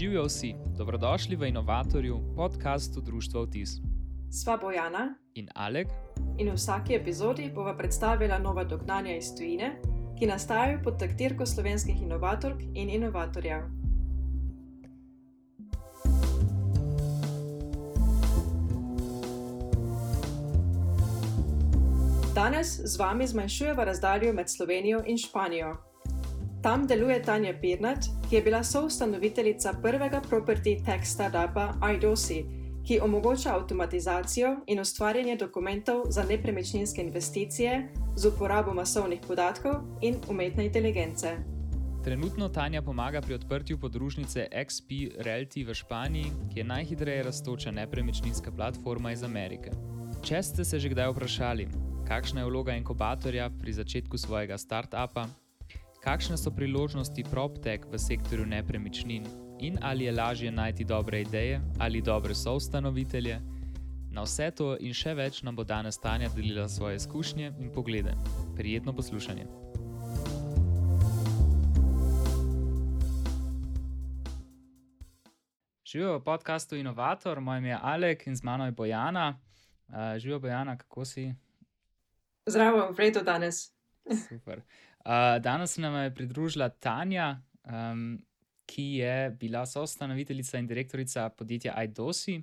Živijo vsi, dobrodošli v Inovatorju, podkastu Društva Vtis. Sva Bojana In Alek, in v vsaki epizodi bova predstavila nova dognanja iz tujine, ki nastajajo pod taktirko slovenskih inovatork in inovatorjev. Danes z vami zmanjšujemo razdaljo med Slovenijo in Španijo. Tam deluje Tanja Pirnat, ki je bila soustanoviteljica prvega property tech startupa iDosi, ki omogoča avtomatizacijo in ustvarjanje dokumentov za nepremičninske investicije z uporabo masovnih podatkov in umetne inteligence. trenutno Tanja pomaga pri odprtju podružnice XP Realty v Španiji, ki je najhitreje raztoča nepremičninska platforma iz Amerike. Če ste se že kdaj vprašali, kakšna je vloga inkubatorja pri začetku svojega startupa, kakšne so priložnosti PropTech v sektorju nepremičnin in ali je lažje najti dobre ideje ali dobre soustanovitelje, na vse to in še več nam bo danes Tanja delila svoje izkušnje in poglede. Prijetno poslušanje. Živijo v podkastu Inovator, moj ime je Alek in z mano je Bojana. Uh, živijo Bojana, kako si? Zdravo, v redu danes. Super. Uh, danes nam je pridružila Tanja, um, ki je bila soustanoviteljica in direktorica podjetja iDosi.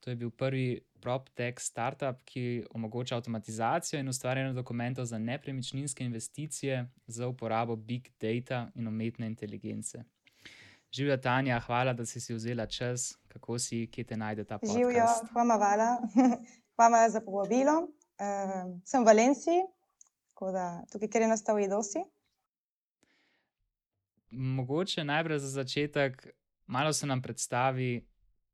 To je bil prvi PropTech startup, ki omogoča avtomatizacijo in ustvarjanje dokumentov za nepremičninske investicije z uporabo big data in umetne inteligence. Živijo Tanja, hvala, da si si vzela čas, kako si, kje te najde ta podcast. Živijo, hvala, hvala. hvala za povabilo. Uh, sem v Valenciji, tako da tukaj, kjer je nastal Idosi. Mogoče najprej za začetek, malo se nam predstavi,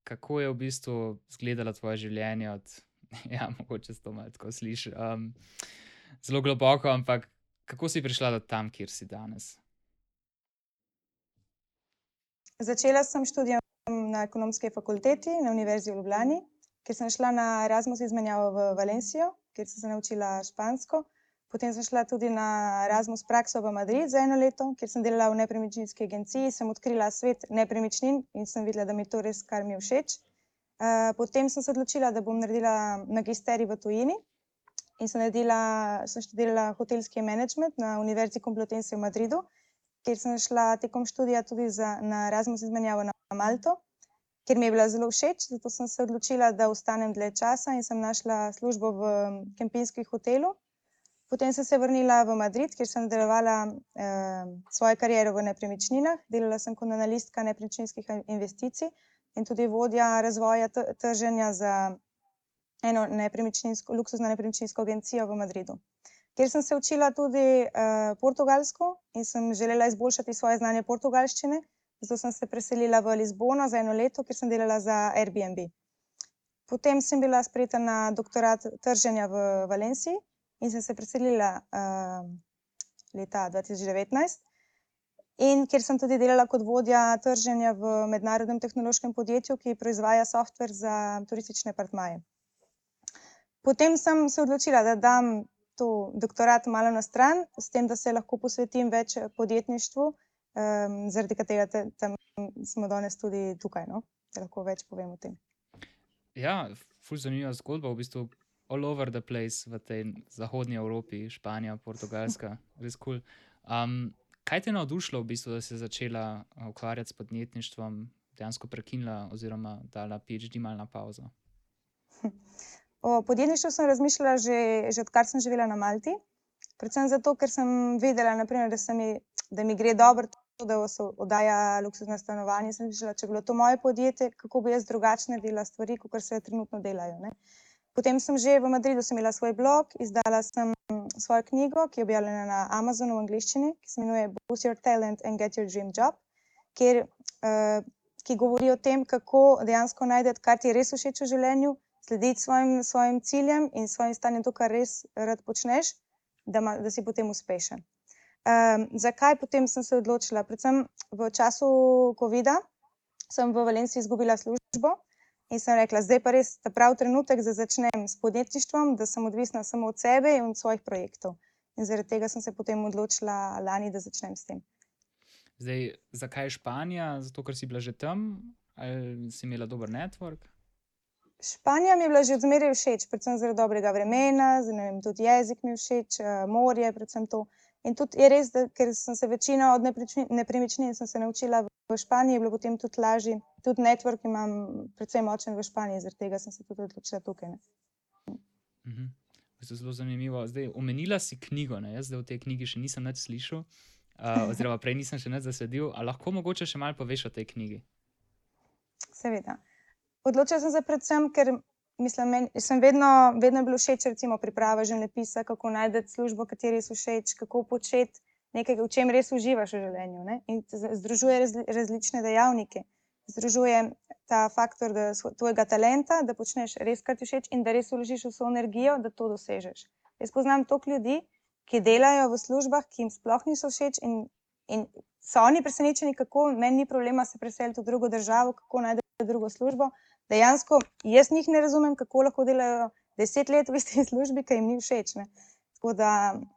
kako je v bistvu izgledalo tvoje življenje. Od, ja, mogoče to malo tako sliši. Um, zelo globoko, ampak kako si prišla do tam, kjer si danes? Začela sem študij na ekonomski fakulteti na Univerzi v Ljubljani, kjer sem šla na Erasmus izmenjavo v Valencijo, kjer sem se naučila špansko. Potem sem šla tudi na Erasmus prakso v Madrid za eno leto, kjer sem delala v nepremičninski agenciji, sem odkrila svet nepremičnin in sem videla, da mi je to res, kar mi je všeč. Uh, potem sem se odločila, da bom naredila magisterij v tujini in sem, naredila, sem študirala hotelski management na Univerzi Complutense v Madridu, kjer sem šla tekom študija tudi za, na Erasmus izmenjavo na Malto, kjer mi je bila zelo všeč, zato sem se odločila, da ostanem dlje časa in sem našla službo v kempinskem hotelu. Potem sem se vrnila v Madrid, kjer sem nadaljevala eh, svojo kariero v nepremičninah. Delala sem kot analistka nepremičninskih investicij in tudi vodja razvoja trženja za eno nepremičninsko, luksuzno nepremičninsko agencijo v Madridu. Kjer sem se učila tudi eh, portugalsko in sem želela izboljšati svoje znanje portugalščine, zato sem se preselila v Lizbono za eno leto, kjer sem delala za Airbnb. Potem sem bila sprejeta na doktorat trženja v Valenciji in sem se preselila uh, leta 2019. In ker sem tudi delala kot vodja trženja v mednarodnem tehnološkem podjetju, ki proizvaja softver za turistične partmaje. Potem sem se odločila, da dam to doktorat malo na stran, s tem, da se lahko posvetim več podjetništvu, um, zaradi katerega te, smo danes tudi tukaj, no? da lahko več povem o tem. Ja, fulj zanimiva zgodba, v bistvu all over the place v tej zahodnji Evropi, Španija, Portugalska, res kul. Cool. Um, kaj te je navdušilo, v bistvu, da si začela ukvarjati s podjetništvom, dejansko prekinila oziroma dala PhD mal na pauzo? O podjetništvu sem razmišljala že, že odkar sem živela na Malti. Predvsem zato, ker sem vedela, naprimer, da, mi, da mi gre dobro, to, da se oddaja luksuzna stanovanja. Sem mislila, če bi bilo to moje podjetje, kako bi jaz drugače naredila stvari, kot se trenutno delajo. Ne? Potem sem že v Madridu imela svoj blog, izdala sem svojo knjigo, ki je objavljena na Amazonu v angleščini, ki se imenuje Boost Your Talent and Get Your Dream Job, kjer, uh, ki govori o tem, kako dejansko najdete, kar ti je res všeč v življenju, slediti svojim, svojim ciljem in svojim stanjem, to, kar res rad počneš, da, ma, da si potem uspešen. Um, zakaj potem sem se odločila? Predvsem v času COVID-a sem v Valenciji izgubila službo. In sem rekla, zdaj pa res ta pravi trenutek, da začnem s podjetništvom, da sem odvisna samo od sebe in od svojih projektov. In zaradi tega sem se potem odločila lani, da začnem s tem. Zdaj, zakaj Španija? Zato, ker si bila že tam ali si imela dober network? Španija mi je bila že odmeraj všeč, predvsem zaradi dobrega vremena, vem, tudi jezik mi je všeč, uh, morje, predvsem to. In tudi je res, da ker sem se večino od nepremičnin se naučila v Španiji, je bilo potem tudi lažje. Tudi network imam predvsem močen v Španiji, zaradi tega sem se tudi odločila tukaj. Mhm. To je zelo zanimivo. Zdaj, omenila si knjigo, ne? jaz zdaj v tej knjigi še nisem več slišal, uh, oziroma prej nisem še več zasledil. Ali lahko mogoče še malo poveš o tej knjigi? Seveda. Odločila sem se predvsem, ker mislim, men, sem vedno, vedno bil všeč, recimo, priprava življenjepisa, kako najti službo, kateri so všeč, kako početi nekaj, v čem res uživaš v življenju. Ne? In združuje razli, različne dejavnike. Združuje ta faktor da, tvojega talenta, da počneš res, kar ti všeč, in da res vložiš vso energijo, da to dosežeš. Jaz poznam toliko ljudi, ki delajo v službah, ki jim sploh niso všeč, in, in so oni presenečeni, kako meni ni problema se preseliti v drugo državo, kako najti drugo službo. Dejansko jaz njih ne razumem, kako lahko delajo deset let v isti službi, ki jim ni všeč. Ne. Tako da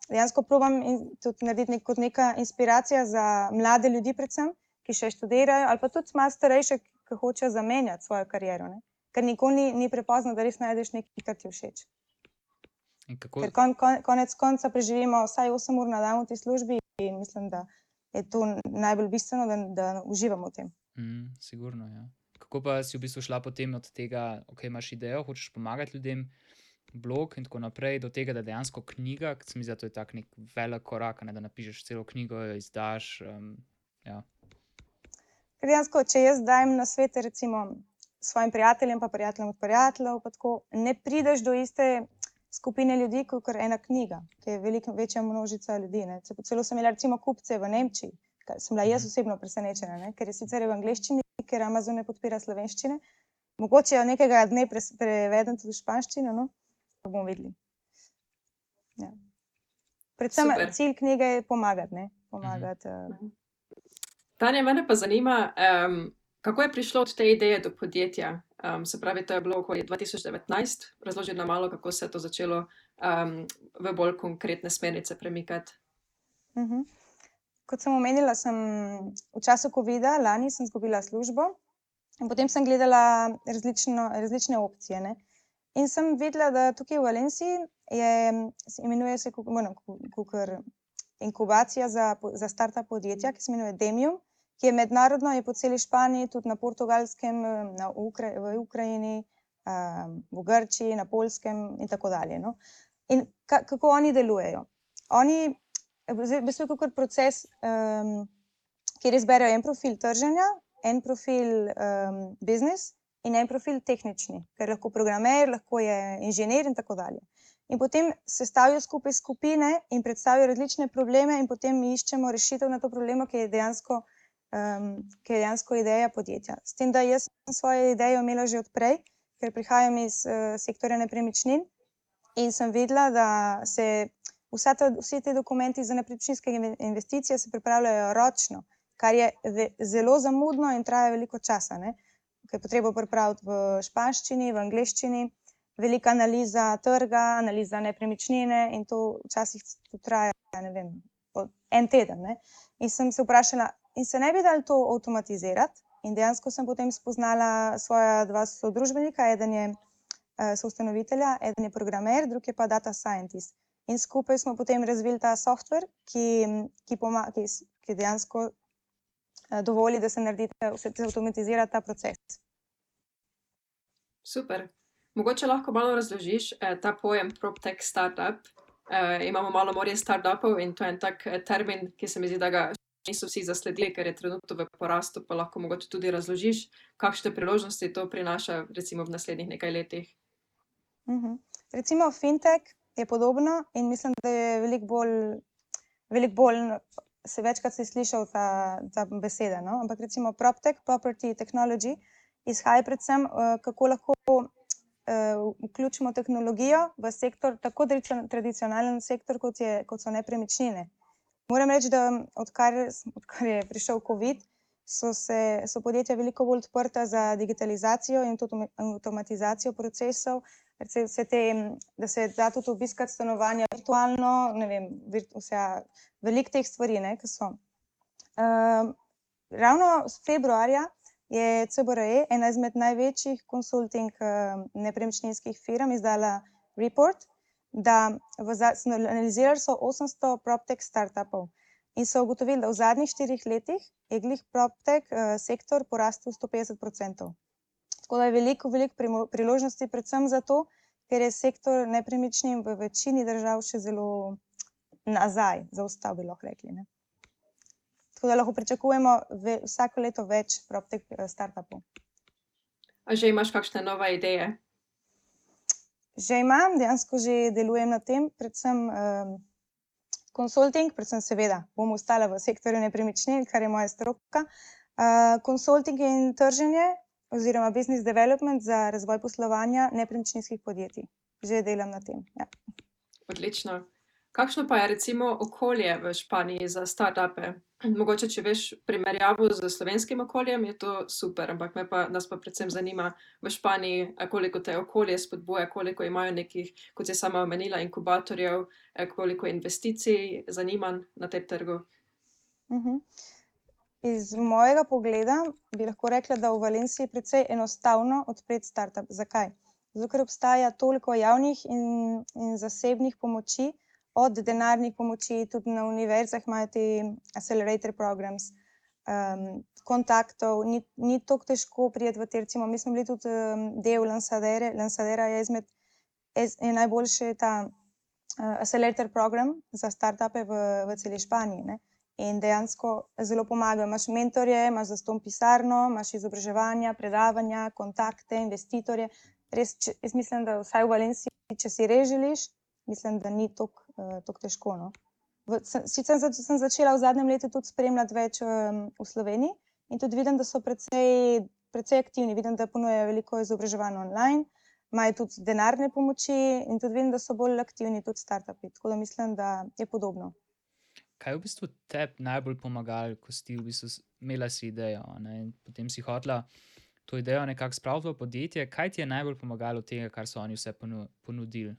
dejansko probujem tudi narediti nek, kot neka inspiracija za mlade ljudi, predvsem ki še študirajo, ali pa tudi malo starejše, ki hočejo zamenjati svojo kariero. Ne? Ker nikoli ni, ni prepozno, da res najdeš nekaj, kar ti všeč. Kako... Ker kon, kon, konec konca preživimo vsaj 8 ur na dan v tej službi in mislim, da je to najbolj bistveno, da, da uživamo v tem. Mm, sigurno, ja. Kako pa si v bistvu šla potem od tega, da okay, imaš idejo, hočeš pomagati ljudem, blog in tako naprej, do tega, da dejansko knjiga, ki se mi zdi, da je tak nek velik korak, ne, da napišeš celo knjigo, jo izdaš. Um, ja. Ker dejansko, če jaz dajem na svet, recimo svojim prijateljem, pa prijateljem od prijateljev, pa tako, ne prideš do iste skupine ljudi, kot ena knjiga, ki je veliko večja množica ljudi. Ne. Celo sem imela recimo kupce v Nemčiji, sem bila jaz mhm. osebno presenečena, ne, ker je sicer v angleščini, ker Amazon ne podpira slovenščine. Mogoče jo nekega dne pre, prevedem tudi v španščino, no, bomo videli. Ja. Predvsem Super. cilj knjige je pomagati, ne, pomagati. Mhm. Uh, Tanja, mene pa zanima, um, kako je prišlo od te ideje do podjetja. Um, se pravi, to je bilo okoli 2019, razloži nam malo, kako se je to začelo um, v bolj konkretne smernice premikati. Uh mhm. -huh. Kot sem omenila, sem v času COVID-a lani izgubila službo in potem sem gledala različno, različne opcije. Ne? In sem videla, da tukaj v Valenciji je, imenuje se bueno, kukr, inkubacija za, za start-up podjetja, ki se imenuje Demium ki je mednarodno, je po celi Španiji, tudi na Portugalskem, na Ukra v Ukrajini, v Grčiji, na Polskem in tako dalje. No. In ka kako oni delujejo? Oni, v bistvu, je proces, um, kjer izberejo en profil trženja, en profil um, biznis in en profil tehnični, ker lahko programer, lahko je inženir in tako dalje. In potem se stavijo skupaj skupine in predstavijo različne probleme, in potem mi iščemo rešitev na to problemo, ki je dejansko um, ki je dejansko ideja podjetja. S tem, da jaz sem svojo idejo imela že odprej, ker prihajam iz uh, sektorja nepremičnin in sem videla, da se ta, vsi ti dokumenti za nepremičninske investicije pripravljajo ročno, kar je ve, zelo zamudno in traja veliko časa. Ne? Ker je potrebno pripraviti v španščini, v angleščini, velika analiza trga, analiza nepremičnine in to včasih traja vem, en teden. Ne? In sem se vprašala, in se ne bi dal to avtomatizirati. In dejansko sem potem spoznala svoja dva sodružbenika, eden je uh, soustanovitelja, eden je programer, drugi je pa data scientist. In skupaj smo potem razvili ta softver, ki, ki, ki, ki dejansko dovoli, da se naredi, da se avtomatizira ta proces. Super. Mogoče lahko malo razložiš eh, ta pojem PropTech startup. Eh, imamo malo morje startupov in to je en tak eh, termin, ki se mi zdi, da ga niso vsi zasledili, ker je trenutno v porastu, pa lahko mogoče tudi razložiš, kakšne priložnosti to prinaša, recimo v naslednjih nekaj letih. Uh mhm. -huh. Recimo fintech je podobno in mislim, da je veliko bolj, velik bolj se večkrat slišal ta, ta beseda. No? Ampak recimo PropTech, Property Technology, izhaja predvsem, uh, kako lahko. Uh, vključimo tehnologijo v sektor, tako tradicionalen sektor, kot, je, kot so nepremičnine. Moram reči, da odkar, odkar je prišel COVID, so, se, so podjetja veliko bolj odprta za digitalizacijo in tudi avtomatizacijo procesov. Te, da se da tudi obiskati stanovanja virtualno, vem, vse, veliko teh stvari, ne, ki so. Uh, ravno februarja je CBRE, ena izmed največjih konsulting nepremičninskih firm, izdala report, da v analizirali so 800 PropTech startupov in so ugotovili, da v zadnjih štirih letih je glih PropTech sektor porastel sto petdeset procentov. Tako da je veliko, veliko priložnosti, predvsem zato, ker je sektor nepremičnin v večini držav še zelo nazaj, zaostal, bi lahko rekli, ne. Tako da lahko pričakujemo vsako leto več PropTech startupov. A že imaš kakšne nove ideje? Že imam, dejansko že delujem na tem, predvsem konsulting, predvsem seveda bom ostala v sektorju nepremičnin, kar je moja stroka. konsulting in trženje oziroma business development za razvoj poslovanja nepremičninskih podjetij. Že delam na tem, ja. Odlično. Kakšno pa je recimo okolje v Španiji za startupe? Mogoče, če veš primerjavo s slovenskim okoljem, je to super, ampak me pa, nas pa predvsem zanima v Španiji, koliko te okolje spodbuja, koliko imajo nekih, kot si sama omenila, inkubatorjev, koliko investicij, zanimanj na tem trgu? Iz mojega pogleda bi lahko rekla, da v Valenciji precej enostavno odpreti startup. Zakaj? Zato ker obstaja toliko javnih in, in zasebnih pomoči, od denarnih pomoči, tudi na univerzah imajo te accelerator programs, kontaktov, ni, ni toliko težko priti v te, recimo mi smo bili tudi del Lanzadere, Lanzadera je izmed, je najboljši ta accelerator program za startupe v, v celi Španiji, ne. In dejansko zelo pomagajo, imaš mentorje, imaš zastonj pisarno, imaš izobraževanja, predavanja, kontakte, investitorje. Res, jaz mislim, da vsaj v Valenciji, če si res želiš, mislim, da ni toliko, toliko težko, no. V sicer sem začela v zadnjem letu tudi spremljati več v Sloveniji in tudi vidim, da so precej, precej aktivni, vidim, da ponujajo veliko izobraževanj online, imajo tudi denarne pomoči in tudi vidim, da so bolj aktivni tudi startupi, tako da mislim, da je podobno. Kaj je v bistvu tebi najbolj pomagalo, ko si v bistvu imela si idejo, ne, in potem si hotela to idejo nekako spraviti v podjetje, kaj ti je najbolj pomagalo od tega, kar so oni vse ponudili?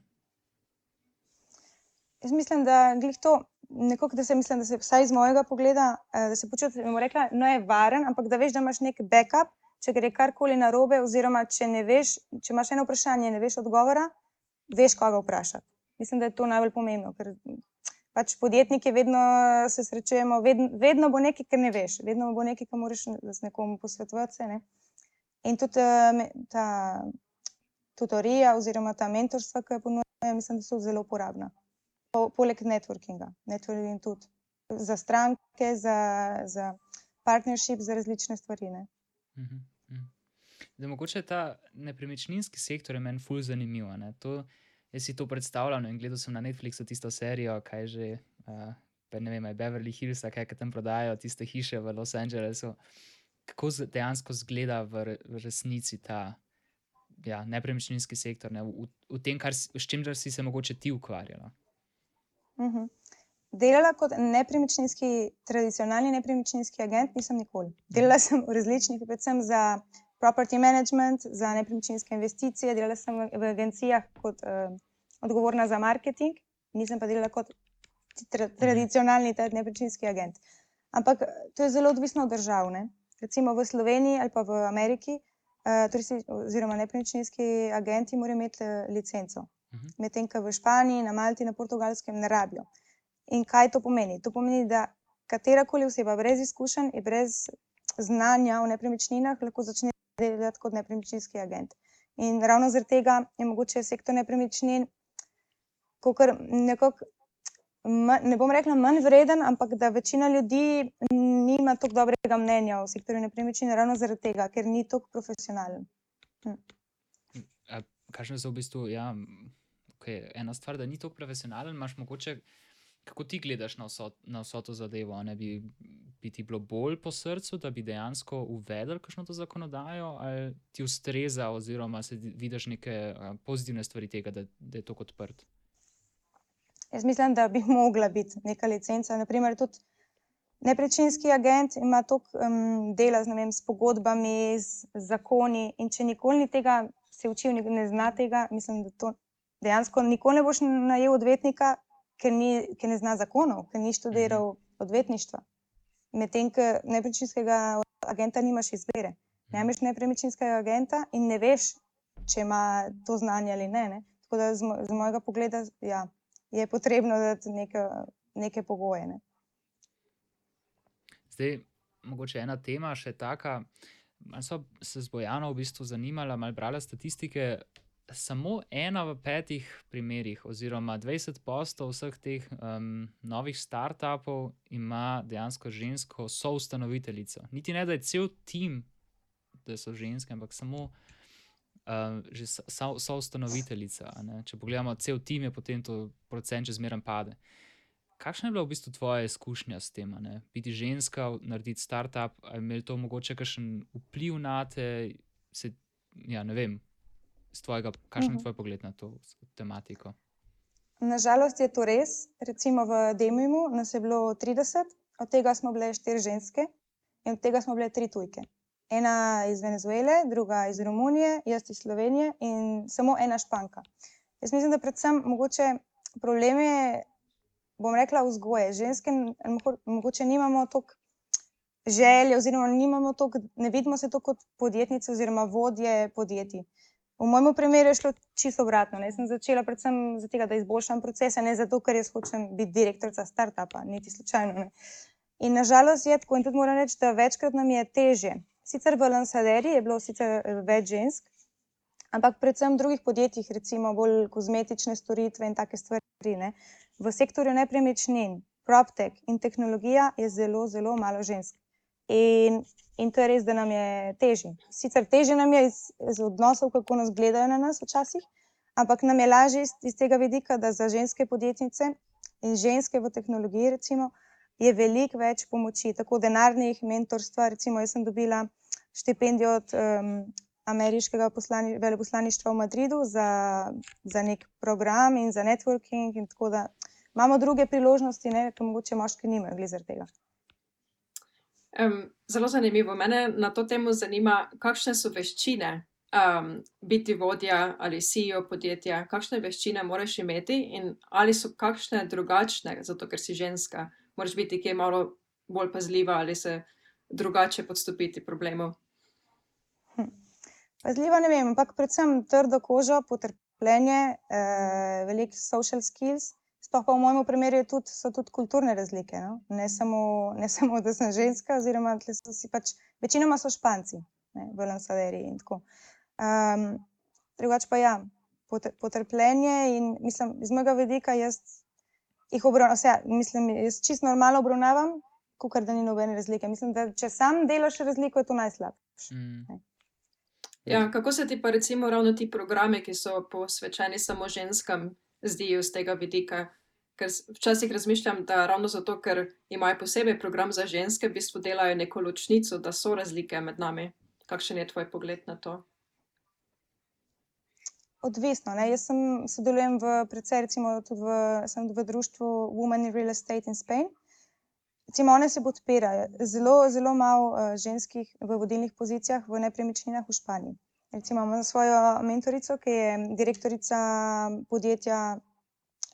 Jaz mislim, da glih to, nekako, da se, mislim, da se vsaj iz mojega pogleda, da se počuti, ne bom rekla, ne varen, ampak da veš, da imaš neki backup, če gre karkoli narobe, oziroma če ne veš, če imaš eno vprašanje, ne veš odgovora, veš, koga vprašati. Mislim, da je to najbolj pomembno, ker pač podjetniki vedno se srečujemo, vedno bo nekaj, ke ne veš, vedno bo nekaj, ke moraš z nekom posvetovati se, ne. In tudi ta tutorija oziroma ta mentorstva, ke ponujajo, mislim, da so zelo uporabna. poleg networkinga, networking tudi za stranke, za, za partnership, za različne stvari, ne. Zdaj mogoče ta nepremičninski sektor je meni ful zanimiv, ne, to, jaz si to predstavljam, vem, gledal sem na Netflixu tisto serijo, kaj že, ne vem, Beverly Hills kaj, ke tam prodajajo tiste hiše v Los Angelesu. Kako dejansko izgleda v v resnici ta, ja, nepremičninski sektor, ne, v, v tem, kar s čimer si se mogoče ti ukvarjala? Delala kot nepremičninski, tradicionalni nepremičninski agent nisem nikoli. Delala sem v različnih, predvsem za property management, za nepremičninske investicije, delala sem v agencijah kot odgovorna za marketing, nisem pa delala kot tradicionalni nepremičninski agent. Ampak to je zelo odvisno od držav, ne. Recimo v Sloveniji ali pa v Ameriki, oziroma nepremičninski agenti morajo imeti licenco. Medtem ko v Španiji, na Malti, na Portugalskem ne rabijo. In kaj to pomeni? To pomeni, da katerakoli oseba brez izkušenj in brez znanja o nepremičninah lahko začne delati kot nepremičninski agent. In ravno zaradi tega je mogoče sektor nepremičnin kakor nekako ne bom rekla manj vreden, ampak da večina ljudi nima toliko dobrega mnenja o sektorju nepremičnin ravno zaradi tega, ker ni toliko profesionalen. kakšne so v bistvu, ja, okej, ena stvar, da ni toliko profesionalen, imaš mogoče, kako ti gledaš na vso, na vso to zadevo, ne, bi, bi ti bilo bolj po srcu, da bi dejansko uvedli kakšno to zakonodajo, ali ti ustreza oziroma se vidiš neke pozitivne stvari tega, da, da je tako odprt? Jaz mislim, da bi mogla biti neka licenca, na primer tudi nepremičninski agent ima toliko dela z, ne vem, s pogodbami, z zakoni, in če nikoli ni tega se učil, ne zna tega, mislim, da to dejansko nikoli ne boš najel odvetnika, ker ni, ki ne zna zakonov, ker ni študiral odvetništva. medtem ko nepremičninskega agenta nimaš izbire. Ne imaš nepremičninskega agenta in ne veš, če ima to znanje ali ne. ne. Tako da z, mo z mojega pogleda ja, je potrebno dati neke, neke pogoje. Ne. Zdaj, mogoče ena tema še taka. Malo so se z Bojano v bistvu zanimala, malo brala statistike. Samo ena v petih primerih, oziroma 20 postov vseh teh um, novih startupov, ima dejansko žensko soustanoviteljico. Niti ne, da je cel tim, da so ženske, ampak samo uh, že soustanoviteljica. Če pogledamo cel tim, je potem to procent že zmeraj pade. Kakšna je bila v bistvu tvoja izkušnja s tem, ne? biti ženska, narediti startup, ali imel to mogoče kakšen vpliv na te, se, ja, ne vem, tvojega, kakšen je uh -huh. tvoj pogled na to tematiko? Nažalost je to res. Recimo v Demimu nas je bilo 30, od tega smo bile štiri ženske in od tega smo bile tri tujke. Ena iz Venezuele, druga iz Romunije, jaz iz Slovenije in samo ena španka. Jaz mislim, da predvsem mogoče problem je bom rekla, vzgoje. Ženske morda nimamo toliko želje, oziroma nimamo toliko, ne vidimo se toliko kot podjetnice oziroma vodje podjetij. V mojem primeru je šlo čisto obratno. Ne. Sem začela predvsem zato, da izboljšam procese, ne zato, ker jaz hočem biti direktorica startupa, niti slučajno. Ne. In nažalost je tako, in tudi moram reči, da večkrat nam je teže. Sicer v Lansaderi je bilo sicer eh, več žensk, ampak predvsem v drugih podjetjih, recimo bolj kozmetične storitve in take stvari. Ne. V sektorju nepremičnin, PropTech in tehnologija je zelo, zelo malo žensk. In, in to je res, da nam je težje. Sicer težje nam je iz, iz odnosov, kako nas gledajo na nas včasih, ampak nam je lažje iz, iz tega vidika, da za ženske podjetnice in ženske v tehnologiji, recimo, je veliko več pomoči, tako denarnih, mentorstva. Recimo, jaz sem dobila štipendijo od um, ameriškega poslani, veleposlaništva v Madridu za, za nek program in za networking. In tako da imamo druge priložnosti, ne, ki mogoče moški nimajo, glede tega. Um, zelo zanimivo. Mene na to temo zanima, kakšne so veščine um, biti vodja ali CEO podjetja, kakšne veščine moraš imeti in ali so kakšne drugačne, zato ker si ženska. Moraš biti kaj malo bolj pazljiva ali se drugače podstopiti problemov. Hm. Pazljiva ne vem, ampak predvsem trdo kožo, potrpljenje, eh, veliko social skills. Sploh pa v mojem primeru tudi, so tudi kulturne razlike. No? Ne, samo, ne samo, da sem ženska, oziroma so si pač, večinoma so španci, ne, v Lansaderi in tako. Um, drugač pa ja, potrpljenje in mislim, iz mojega vidika jaz jih obravnavam, ja, mislim, jaz čisto normalno obravnavam, kot da ni nobene razlike. Mislim, da če sam delaš razliko, je to najslabše. Mm. Ja, kako se ti pa recimo ravno ti programe, ki so posvečeni samo ženskam, zdijo z tega vidika. Ker včasih razmišljam, da ravno zato, ker imajo posebej program za ženske, v bistvu delajo neko ločnico, da so razlike med nami. Kakšen je tvoj pogled na to? Odvisno. Ne? Jaz sem sodelujem v, predvsej, recimo, tudi v, v društvu Women in Real Estate in Spain. Recimo, one se podpirajo. Zelo, zelo malo uh, ženskih v vodilnih pozicijah v nepremičninah v Španiji. Recimo, imamo svojo mentorico, ki je direktorica podjetja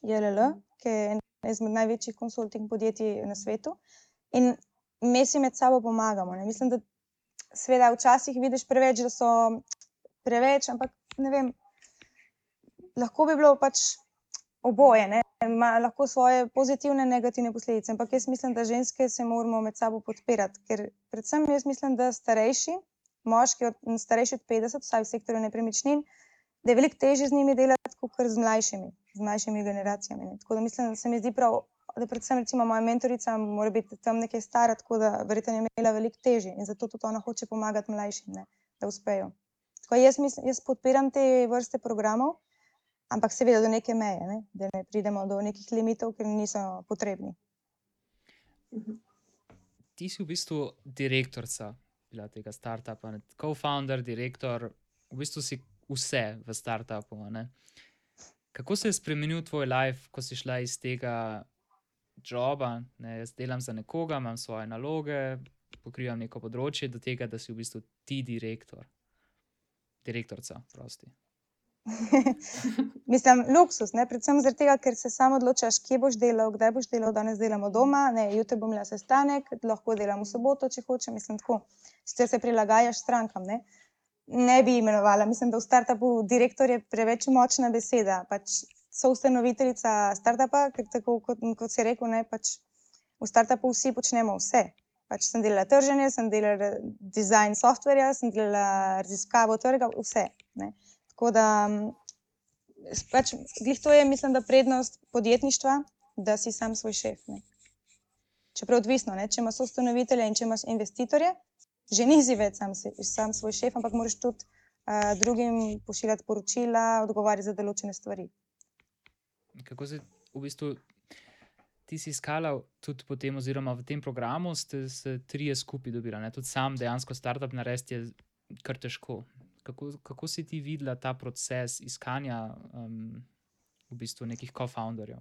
JLL, ki je ena izmed največjih konsulting podjetij na svetu. In mi si med sabo pomagamo. Ne. Mislim, da seveda včasih vidiš preveč, da so preveč, ampak ne vem, lahko bi bilo pač oboje. Ne. Ima lahko svoje pozitivne in negativne posledice. Ampak jaz mislim, da ženske se moramo med sabo podpirati, ker predvsem jaz mislim, da starejši moški, od, starejši od 50, vsaj v sektorju nepremičnin, da je veliko težje z njimi delati, kot z mlajšimi, z mlajšimi generacijami. Ne. Tako da mislim, da se mi zdi prav, da predvsem recimo moja mentorica mora biti tam nekaj stara, tako da verjetno je imela veliko težje in zato tudi ona hoče pomagati mlajšim, ne, da uspejo. Tako jaz, mislim, jaz podpiram te vrste programov, ampak seveda do neke meje, ne, da ne pridemo do nekih limitov, ki niso potrebni. Ti si v bistvu direktorica bila tega startupa, co-founder, direktor, v bistvu si vse v startupu. Ne? Kako se je spremenil tvoj life, ko si šla iz tega joba, ne? jaz delam za nekoga, imam svoje naloge, pokrivam neko področje, do tega, da si v bistvu ti direktor, direktorica, prosti. Mislim, luksus, ne? predvsem tega, ker se samo odločaš, kje boš delal, kdaj boš delal, danes delamo doma, ne, jutri bom imel sestanek, lahko delam v soboto, če hočem. Mislim, tako, če se prilagajaš strankam. Ne? ne bi imenovala, mislim, da v startupu direktor je preveč močna beseda. Pač so ustanoviteljica startupa, ker tako kot, kot si rekel, ne, pač v startupu vsi počnemo vse. Pač sem delala trženje, sem delala dizajn softverja, sem delala raziskavo trga, vse. Ne. Tako da, pač, glih to je, mislim, da prednost podjetništva, da si sam svoj šef. Ne. Čeprav odvisno, ne. če imaš ustanovitelja in če imaš investitorje, že nisi več sam, sam svoj šef, ampak moraš tudi uh, drugim pošiljati poročila, odgovarjati za določene stvari. Kako se v bistvu ti si iskala tudi po tem, oziroma v tem programu, ste se trije skupaj dobili, tudi sam dejansko startup narediti je kar težko. Kako, kako si ti videla ta proces iskanja um, v bistvu nekih co-founderjev?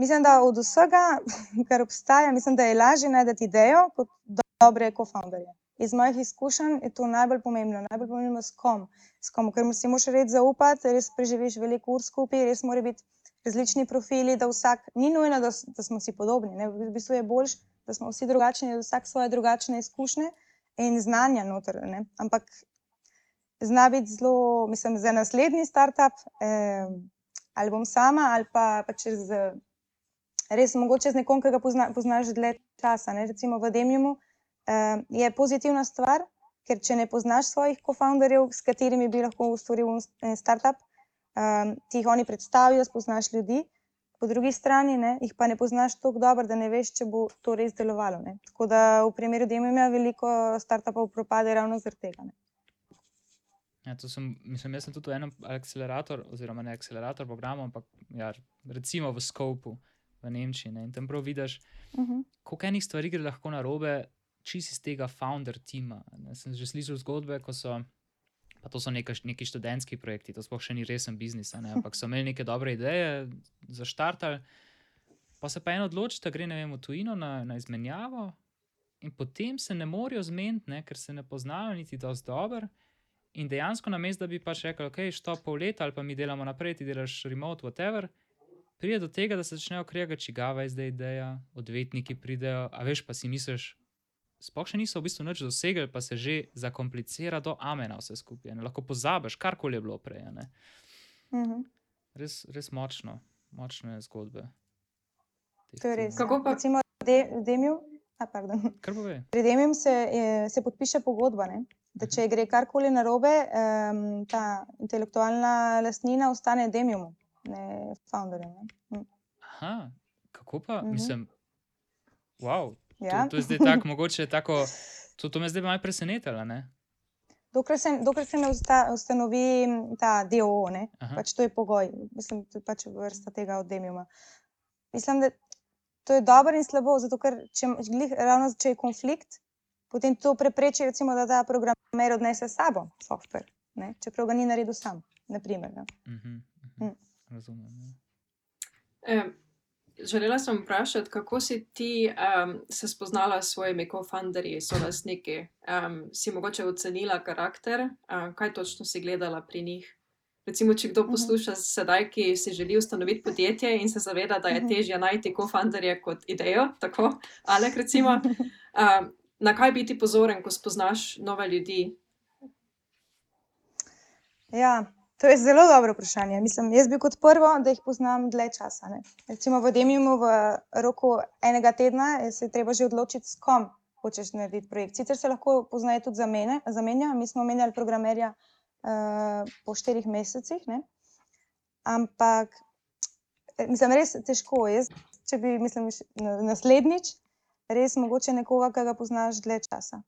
Mislim, da od vsega, kar obstaja, mislim, da je lažje najti idejo kot dobre co-founderje. Iz mojih izkušenj je to najbolj pomembno, najbolj pomembno s kom, s kom, ker si moraš res zaupati, res preživiš veliko ur skupaj, res mora biti različni profili, da vsak ni nujno, da, da smo si podobni. Ne? V bistvu je bolj, da smo vsi drugačni, da vsak svoje drugačne izkušnje in znanja noter. Ne? Ampak zna biti zelo, mislim, za naslednji startup, eh, ali bom sama, ali pa, pa čez. Res, mogoče z nekom, ki ga pozna, poznaš dlje časa. Ne? Recimo v Demjumu eh, je pozitivna stvar, ker če ne poznaš svojih co-founderjev, s katerimi bi lahko ustvaril en startup, um, ti jih oni predstavijo, spoznaš ljudi, po drugi strani ne, jih pa ne poznaš tako dobro, da ne veš, če bo to res delovalo. Ne. Tako da v primeru DMM-a veliko startupov propade ravno zaradi tega. Ne. Ja, sem, mislim, jaz sem tudi v enem akceleratorju, oziroma ne akcelerator programu, ampak ja, recimo v Skopu v Nemčiji. Ne, in tam prav vidiš, uh mhm. -huh. koliko enih stvari gre lahko na robe, čisi iz tega founder tima. Ne, sem že slišal zgodbe, ko so pa to so neka, neki študentski projekti, to sploh še ni resen biznis, ne? ampak so imeli neke dobre ideje za štartal. Pa se pa eno odloči, da gre vem, v tujino na, na izmenjavo, in potem se ne morajo zmeniti, ker se ne poznajo niti dosti dobro. In dejansko, na mestu, da bi pač rekel, ok, što pol leta ali pa mi delamo naprej, ti delaš remote, whatever, pride do tega, da se začnejo kregati, čigava je zdaj ideja, odvetniki pridejo, a veš, pa si misliš, sploh še niso v bistvu nič dosegli, pa se že zakomplicira do amena vse skupaj. Ne? Lahko pozabiš, karkoli je bilo prej. Uh mhm. -huh. res, res močno, močne zgodbe. To je res. Kako pa recimo Demiju? Pri Demiju se, se podpiše pogodba, ne? da če mhm. gre karkoli narobe, um, ta intelektualna lastnina ostane Demijumu, ne founderju. Hm. Aha, kako pa? Mhm. Mislim, wow, Ja. To, to je zdaj tako, mogoče tako. To, to me zdaj malo presenetilo. Dokler se, dokler se ne ustanovi ta DOO, pač to je pogoj, mislim, da je pač vrsta tega oddemljuma. Mislim, da to je dobro in slabo, zato ker če, ravno, če je konflikt, potem to prepreči, recimo, da ta programer odnese s sabo softver, čeprav ga ni naredil sam. Naprimer, uh -huh, uh -huh. Razumem. Ja. Želela sem vprašati, kako si ti um, se spoznala s svojimi co-founderji, so lastniki. Um, si mogoče ocenila karakter, um, kaj točno si gledala pri njih? Recimo, če kdo mhm. posluša sedaj, ki si želi ustanoviti podjetje in se zaveda, da je mhm. težje najti co-founderje kot idejo, tako ali recimo, um, na kaj biti pozoren, ko spoznaš nove ljudi? Ja, To je zelo dobro vprašanje. Mislim, jaz bi kot prvo, da jih poznam dlje časa. Ne. Recimo v Demimu v roku enega tedna se je treba že odločiti, s kom hočeš narediti projekt. Sicer se lahko poznajo tudi zamenja. Mi smo menjali programerja uh, po štirih mesecih. Ne. Ampak mislim, res težko je. Če bi mislim, naslednjič, res mogoče nekoga, ki ga poznaš dlje časa.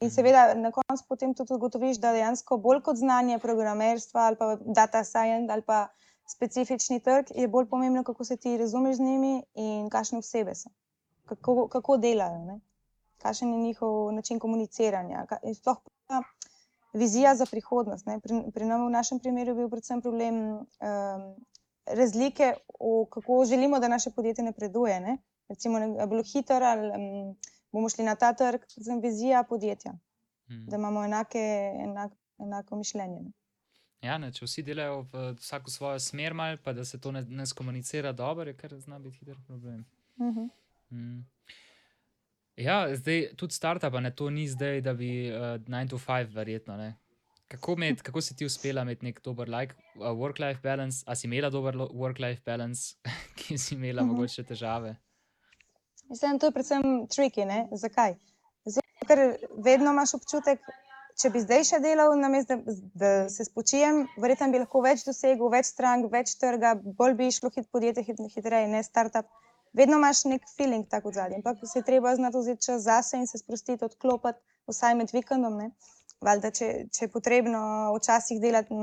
In seveda, na koncu potem tudi ugotoviš, da dejansko bolj kot znanje programerstva ali pa data science ali pa specifični trg, je bolj pomembno, kako se ti razumeš z njimi in kakšne osebe so, kako, kako delajo, ne? kakšen je njihov način komuniciranja. In sploh pa vizija za prihodnost. Pri, pri nam v našem primeru je bil predvsem problem um, razlike, v, kako želimo, da naše podjetje napreduje. Ne? Recimo, da je bilo hitro ali. Um, bomo šli na ta trg, predvsem vizija podjetja, hmm. da imamo enake, enak, enako mišljenje. Ja, ne, če vsi delajo v vsako svojo smer, mal, pa da se to ne, ne skomunicira dobro, je kar zna biti hiter problem. Uh -huh. Mm. Ja, zdaj tudi startup, ne to ni zdaj, da bi 9 uh, to 5, verjetno. Ne. Kako, med, kako si ti uspela imeti nek dober like, uh, work-life balance, ali si imela dober work-life balance, ki si imela uh -huh. mogoče težave? Mislim, to je predvsem tricky. Ne? Zakaj? Zato, ker vedno imaš občutek, če bi zdaj še delal, namesto da, da se spočijem, verjetno bi lahko več dosegel, več strank, več trga, bolj bi šlo hit podjetje hit, hitreje, ne startup vedno imaš nek feeling tako zadnji, ampak se treba znati vzeti čas zase in se sprostiti, odklopiti, vsaj med vikendom. Valjda, če, če je potrebno včasih delati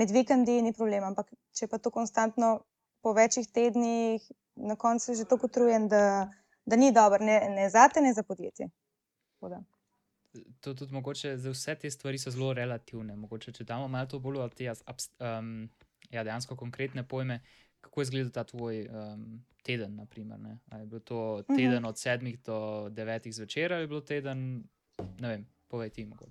med vikendi, ni problem, ampak če pa to konstantno po večjih tednih, na koncu je že tako utrujen, da, da ni dobro, ne, ne za te, ne za podjetje. To tudi mogoče za vse te stvari so zelo relativne. Mogoče, če damo malo to bolj te um, ja, dejansko konkretne pojme, kako je izgledal ta tvoj um, teden. Naprimer, je bil to mhm. teden uh -huh. od 7 do 9 zvečer ali je bilo teden, ne vem.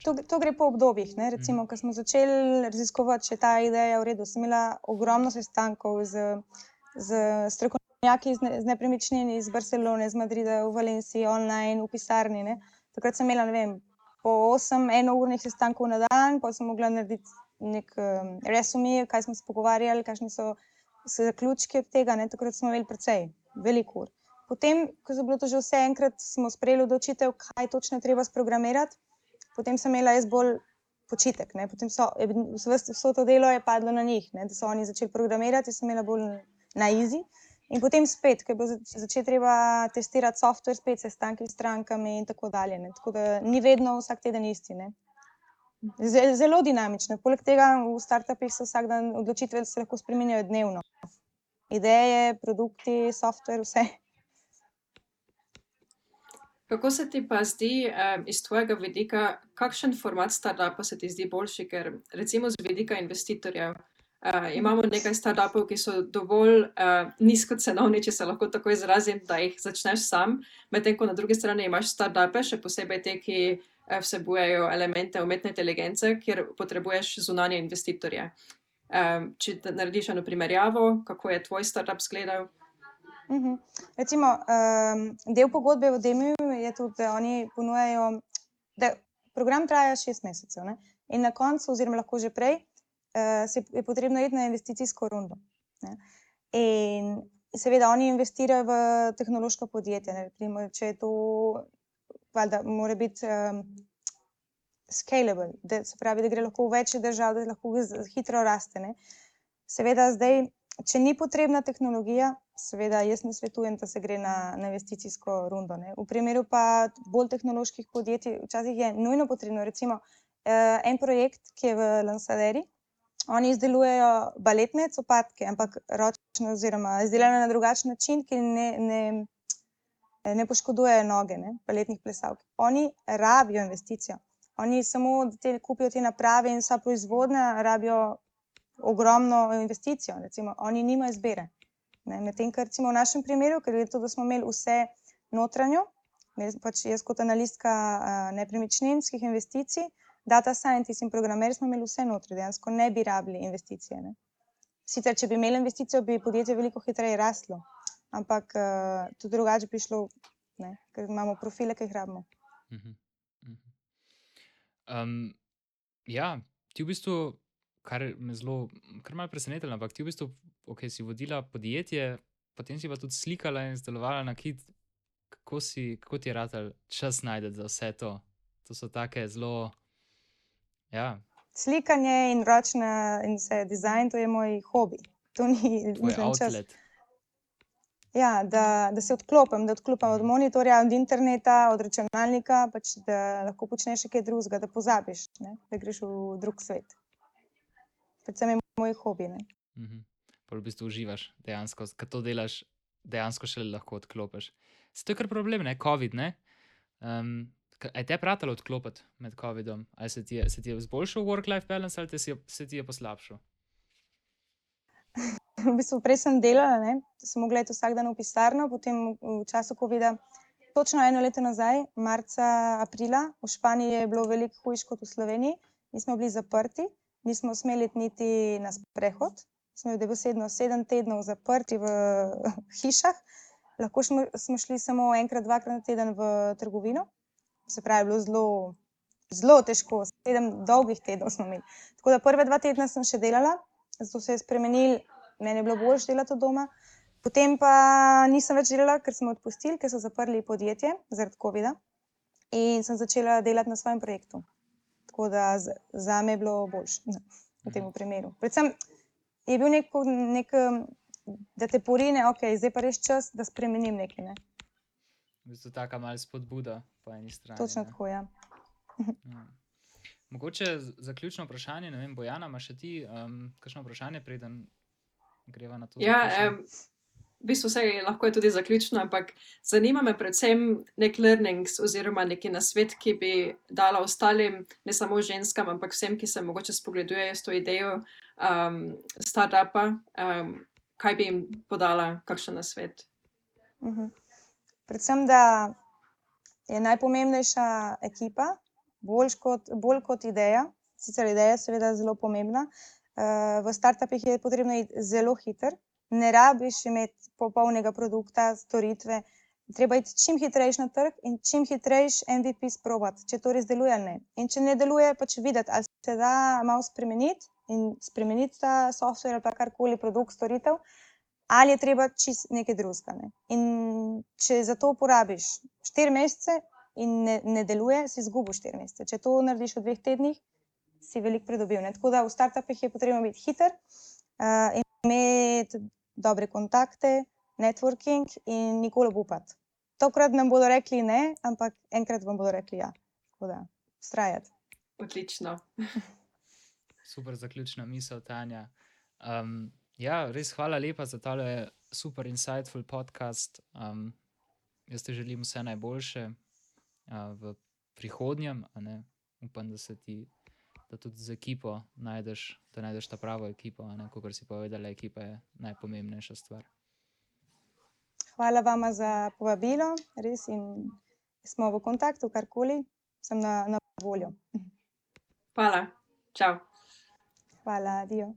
To, to gre po obdobjih. Ne? Recimo, mm. ko smo začeli raziskovati, če ta ideja v redu, sem imela ogromno sestankov z, z strokovnjaki iz, ne, iz nepremičnin, iz Barcelone, iz Madrida, v Valenciji, online, v pisarni. Ne? Takrat sem imela vem, po 8 enournih sestankov na dan, pa sem mogla narediti nek um, resumij, kaj smo se pogovarjali, kakšni so zaključki od tega, ne, takrat smo imeli precej, veliko ur. Potem, ko je bilo to že vse enkrat, smo sprejeli odločitev, kaj točno treba sprogramirati. Potem sem imela jaz bolj počitek, potem so vse to delo je padlo na njih, ne, da so oni začeli programirati, sem imela bolj na izi. In potem spet, ker bo začeti treba testirati software, spet se stanki s strankami in tako dalje. Ne. Tako da ni vedno vsak teden isti. Ne zelo dinamične. Poleg tega v startupih se vsak dan odločitve lahko spremenjajo dnevno. Ideje, produkti, software, vse. Kako se ti pa zdi um, iz tvojega vidika, kakšen format startupa se ti zdi boljši, ker recimo z vidika investitorjev uh, imamo nekaj startupov, ki so dovolj uh, nizko cenovni, če se lahko tako izrazim, da jih začneš sam, medtem ko na drugi strani imaš startupe, še posebej te, ki Eh, vsebujejo elemente umetne inteligence, kjer potrebuješ zunanje investitorje. Če narediš eno primerjavo, kako je tvoj startup izgledal? Uh mhm. -huh. Recimo, um, del pogodbe v Demiju je tudi, da oni ponujajo, da program traja šest mesecev ne? in na koncu, oziroma lahko že prej, uh, je potrebno iti na investicijsko rundo. Ne? In seveda, oni investirajo v tehnološka podjetja. Recimo, če je to valjda, mora biti um, scalable, da se pravi, da gre lahko v večje države, da lahko hitro raste. Ne? Seveda, zdaj, če ni potrebna tehnologija, seveda, jaz ne svetujem, da se gre na, na investicijsko rundo. Ne? V primeru pa bolj tehnoloških podjetij, včasih je nujno potrebno, recimo, uh, en projekt, ki je v Lansaderi. Oni izdelujejo baletne copatke, ampak ročno, oziroma izdelane na drugačen način, ki ne, ne, ne poškodujejo noge, ne, baletnih plesalk. Oni rabijo investicijo. Oni samo te, kupijo te naprave in so proizvodne, rabijo ogromno investicijo. Recimo, oni nimajo izbire. Medtem, ker recimo v našem primeru, ker je to, da smo imeli vse notranjo, pač jaz kot analistka nepremičninskih investicij, data scientist in programer smo imeli vse notri, dejansko ne bi rabili investicije. Ne. Sicer, če bi imeli investicijo, bi podjetje veliko hitreje raslo ampak uh, tudi drugače bi šlo, ne, ker imamo profile, ki jih rabimo. Uh -huh. Uh -huh. Um, ja, ti v bistvu, kar me zelo, kar me je presenetilo, ampak ti v bistvu, ok, si vodila podjetje, potem si pa tudi slikala in izdelovala na kit. Kako, si, kako ti je rad čas najdete za vse to? To so take zelo. Ja. Slikanje in ročna in vse dizajn, to je moj hobi. To ni moj čas. Ja, da, da se odklopim, da odklopim od monitorja, od interneta, od računalnika, pač, da lahko počneš nekaj drugega, da pozabiš, ne? da greš v drug svet. Predvsem je moj hobi. Mm -hmm. V bistvu uživaš dejansko, kad to delaš, dejansko še lahko odklopiš. Se to je kar problem, ne COVID. Ne? Um, je te pratalo odklopiti med COVID-om? Ali se ti je, se ti je zboljšal work-life balance ali se, se ti je poslabšal? v bistvu prej sem delala, ne? sem mogla iti vsak dan v pisarno, potem v času COVID-a, točno eno leto nazaj, marca, aprila, v Španiji je bilo veliko hujš kot v Sloveniji, mi smo bili zaprti nismo smeli niti na sprehod, smo bili dobesedno sedem tednov zaprti v hišah, lahko smo, smo šli samo enkrat, dvakrat na teden v trgovino, se pravi, bilo zelo, zelo težko, sedem dolgih tednov smo imeli. Tako da prve dva tedna sem še delala, zato se je spremenil, meni je bilo bolj delati od doma. Potem pa nisem več delala, ker smo odpustili, ker so zaprli podjetje zaradi COVID-a in sem začela delati na svojem projektu. Tako da za me je bilo boljše v tem primeru. Predvsem je bil nek, nek da te porine, ok, zdaj pa res čas, da spremenim nekaj. Ne? V bistvu taka malce spodbuda po eni strani. Točno ne. tako, ja. Ja. Mogoče zaključno vprašanje, ne vem, Bojana, imaš še ti um, kakšno vprašanje, preden greva na to? Ja, um, v bistvu vse lahko je tudi zaključno, ampak zanima me predvsem nek learnings oziroma neki nasvet, ki bi dala ostalim, ne samo ženskam, ampak vsem, ki se mogoče spogledujejo s to idejo um, startupa, um, kaj bi jim podala, kakšen nasvet. Mhm. Predvsem, da je najpomembnejša ekipa, bolj kot, bolj kot ideja. Sicer ideja je seveda zelo pomembna. Uh, v startupih je potrebno iti zelo hiter, ne rabiš imeti popolnega produkta, storitve. Treba iti čim hitrejši na trg in čim hitrejši MVP sprobati, če to res deluje ali ne. In če ne deluje, pač videti, ali se da malo spremeniti in spremeniti ta software ali pa karkoli, produkt, storitev, ali je treba čist nekaj drugega. Ne. In če za to porabiš štiri mesece in ne, ne deluje, si izgubil štiri mesece. Če to narediš v dveh tednih, si veliko pridobil. Ne. Tako da v startupih je potrebno biti hiter, uh, imeti dobre kontakte, networking in nikoli upati. Tokrat nam bodo rekli ne, ampak enkrat vam bodo rekli ja. Tako da, ustrajati. Odlično. Super zaključna misel, Tanja. Um, ja, res hvala lepa za tale super insightful podcast. Um, jaz ti želim vse najboljše uh, v prihodnjem. a ne. Upam, da se ti, da tudi z ekipo najdeš, da najdeš ta pravo ekipo. Kot si povedala, ekipa je najpomembnejša stvar. Hvala vama za povabilo, res in smo v kontaktu, karkoli, sem na, na voljo. Hvala. Čau. Hvala, Dio.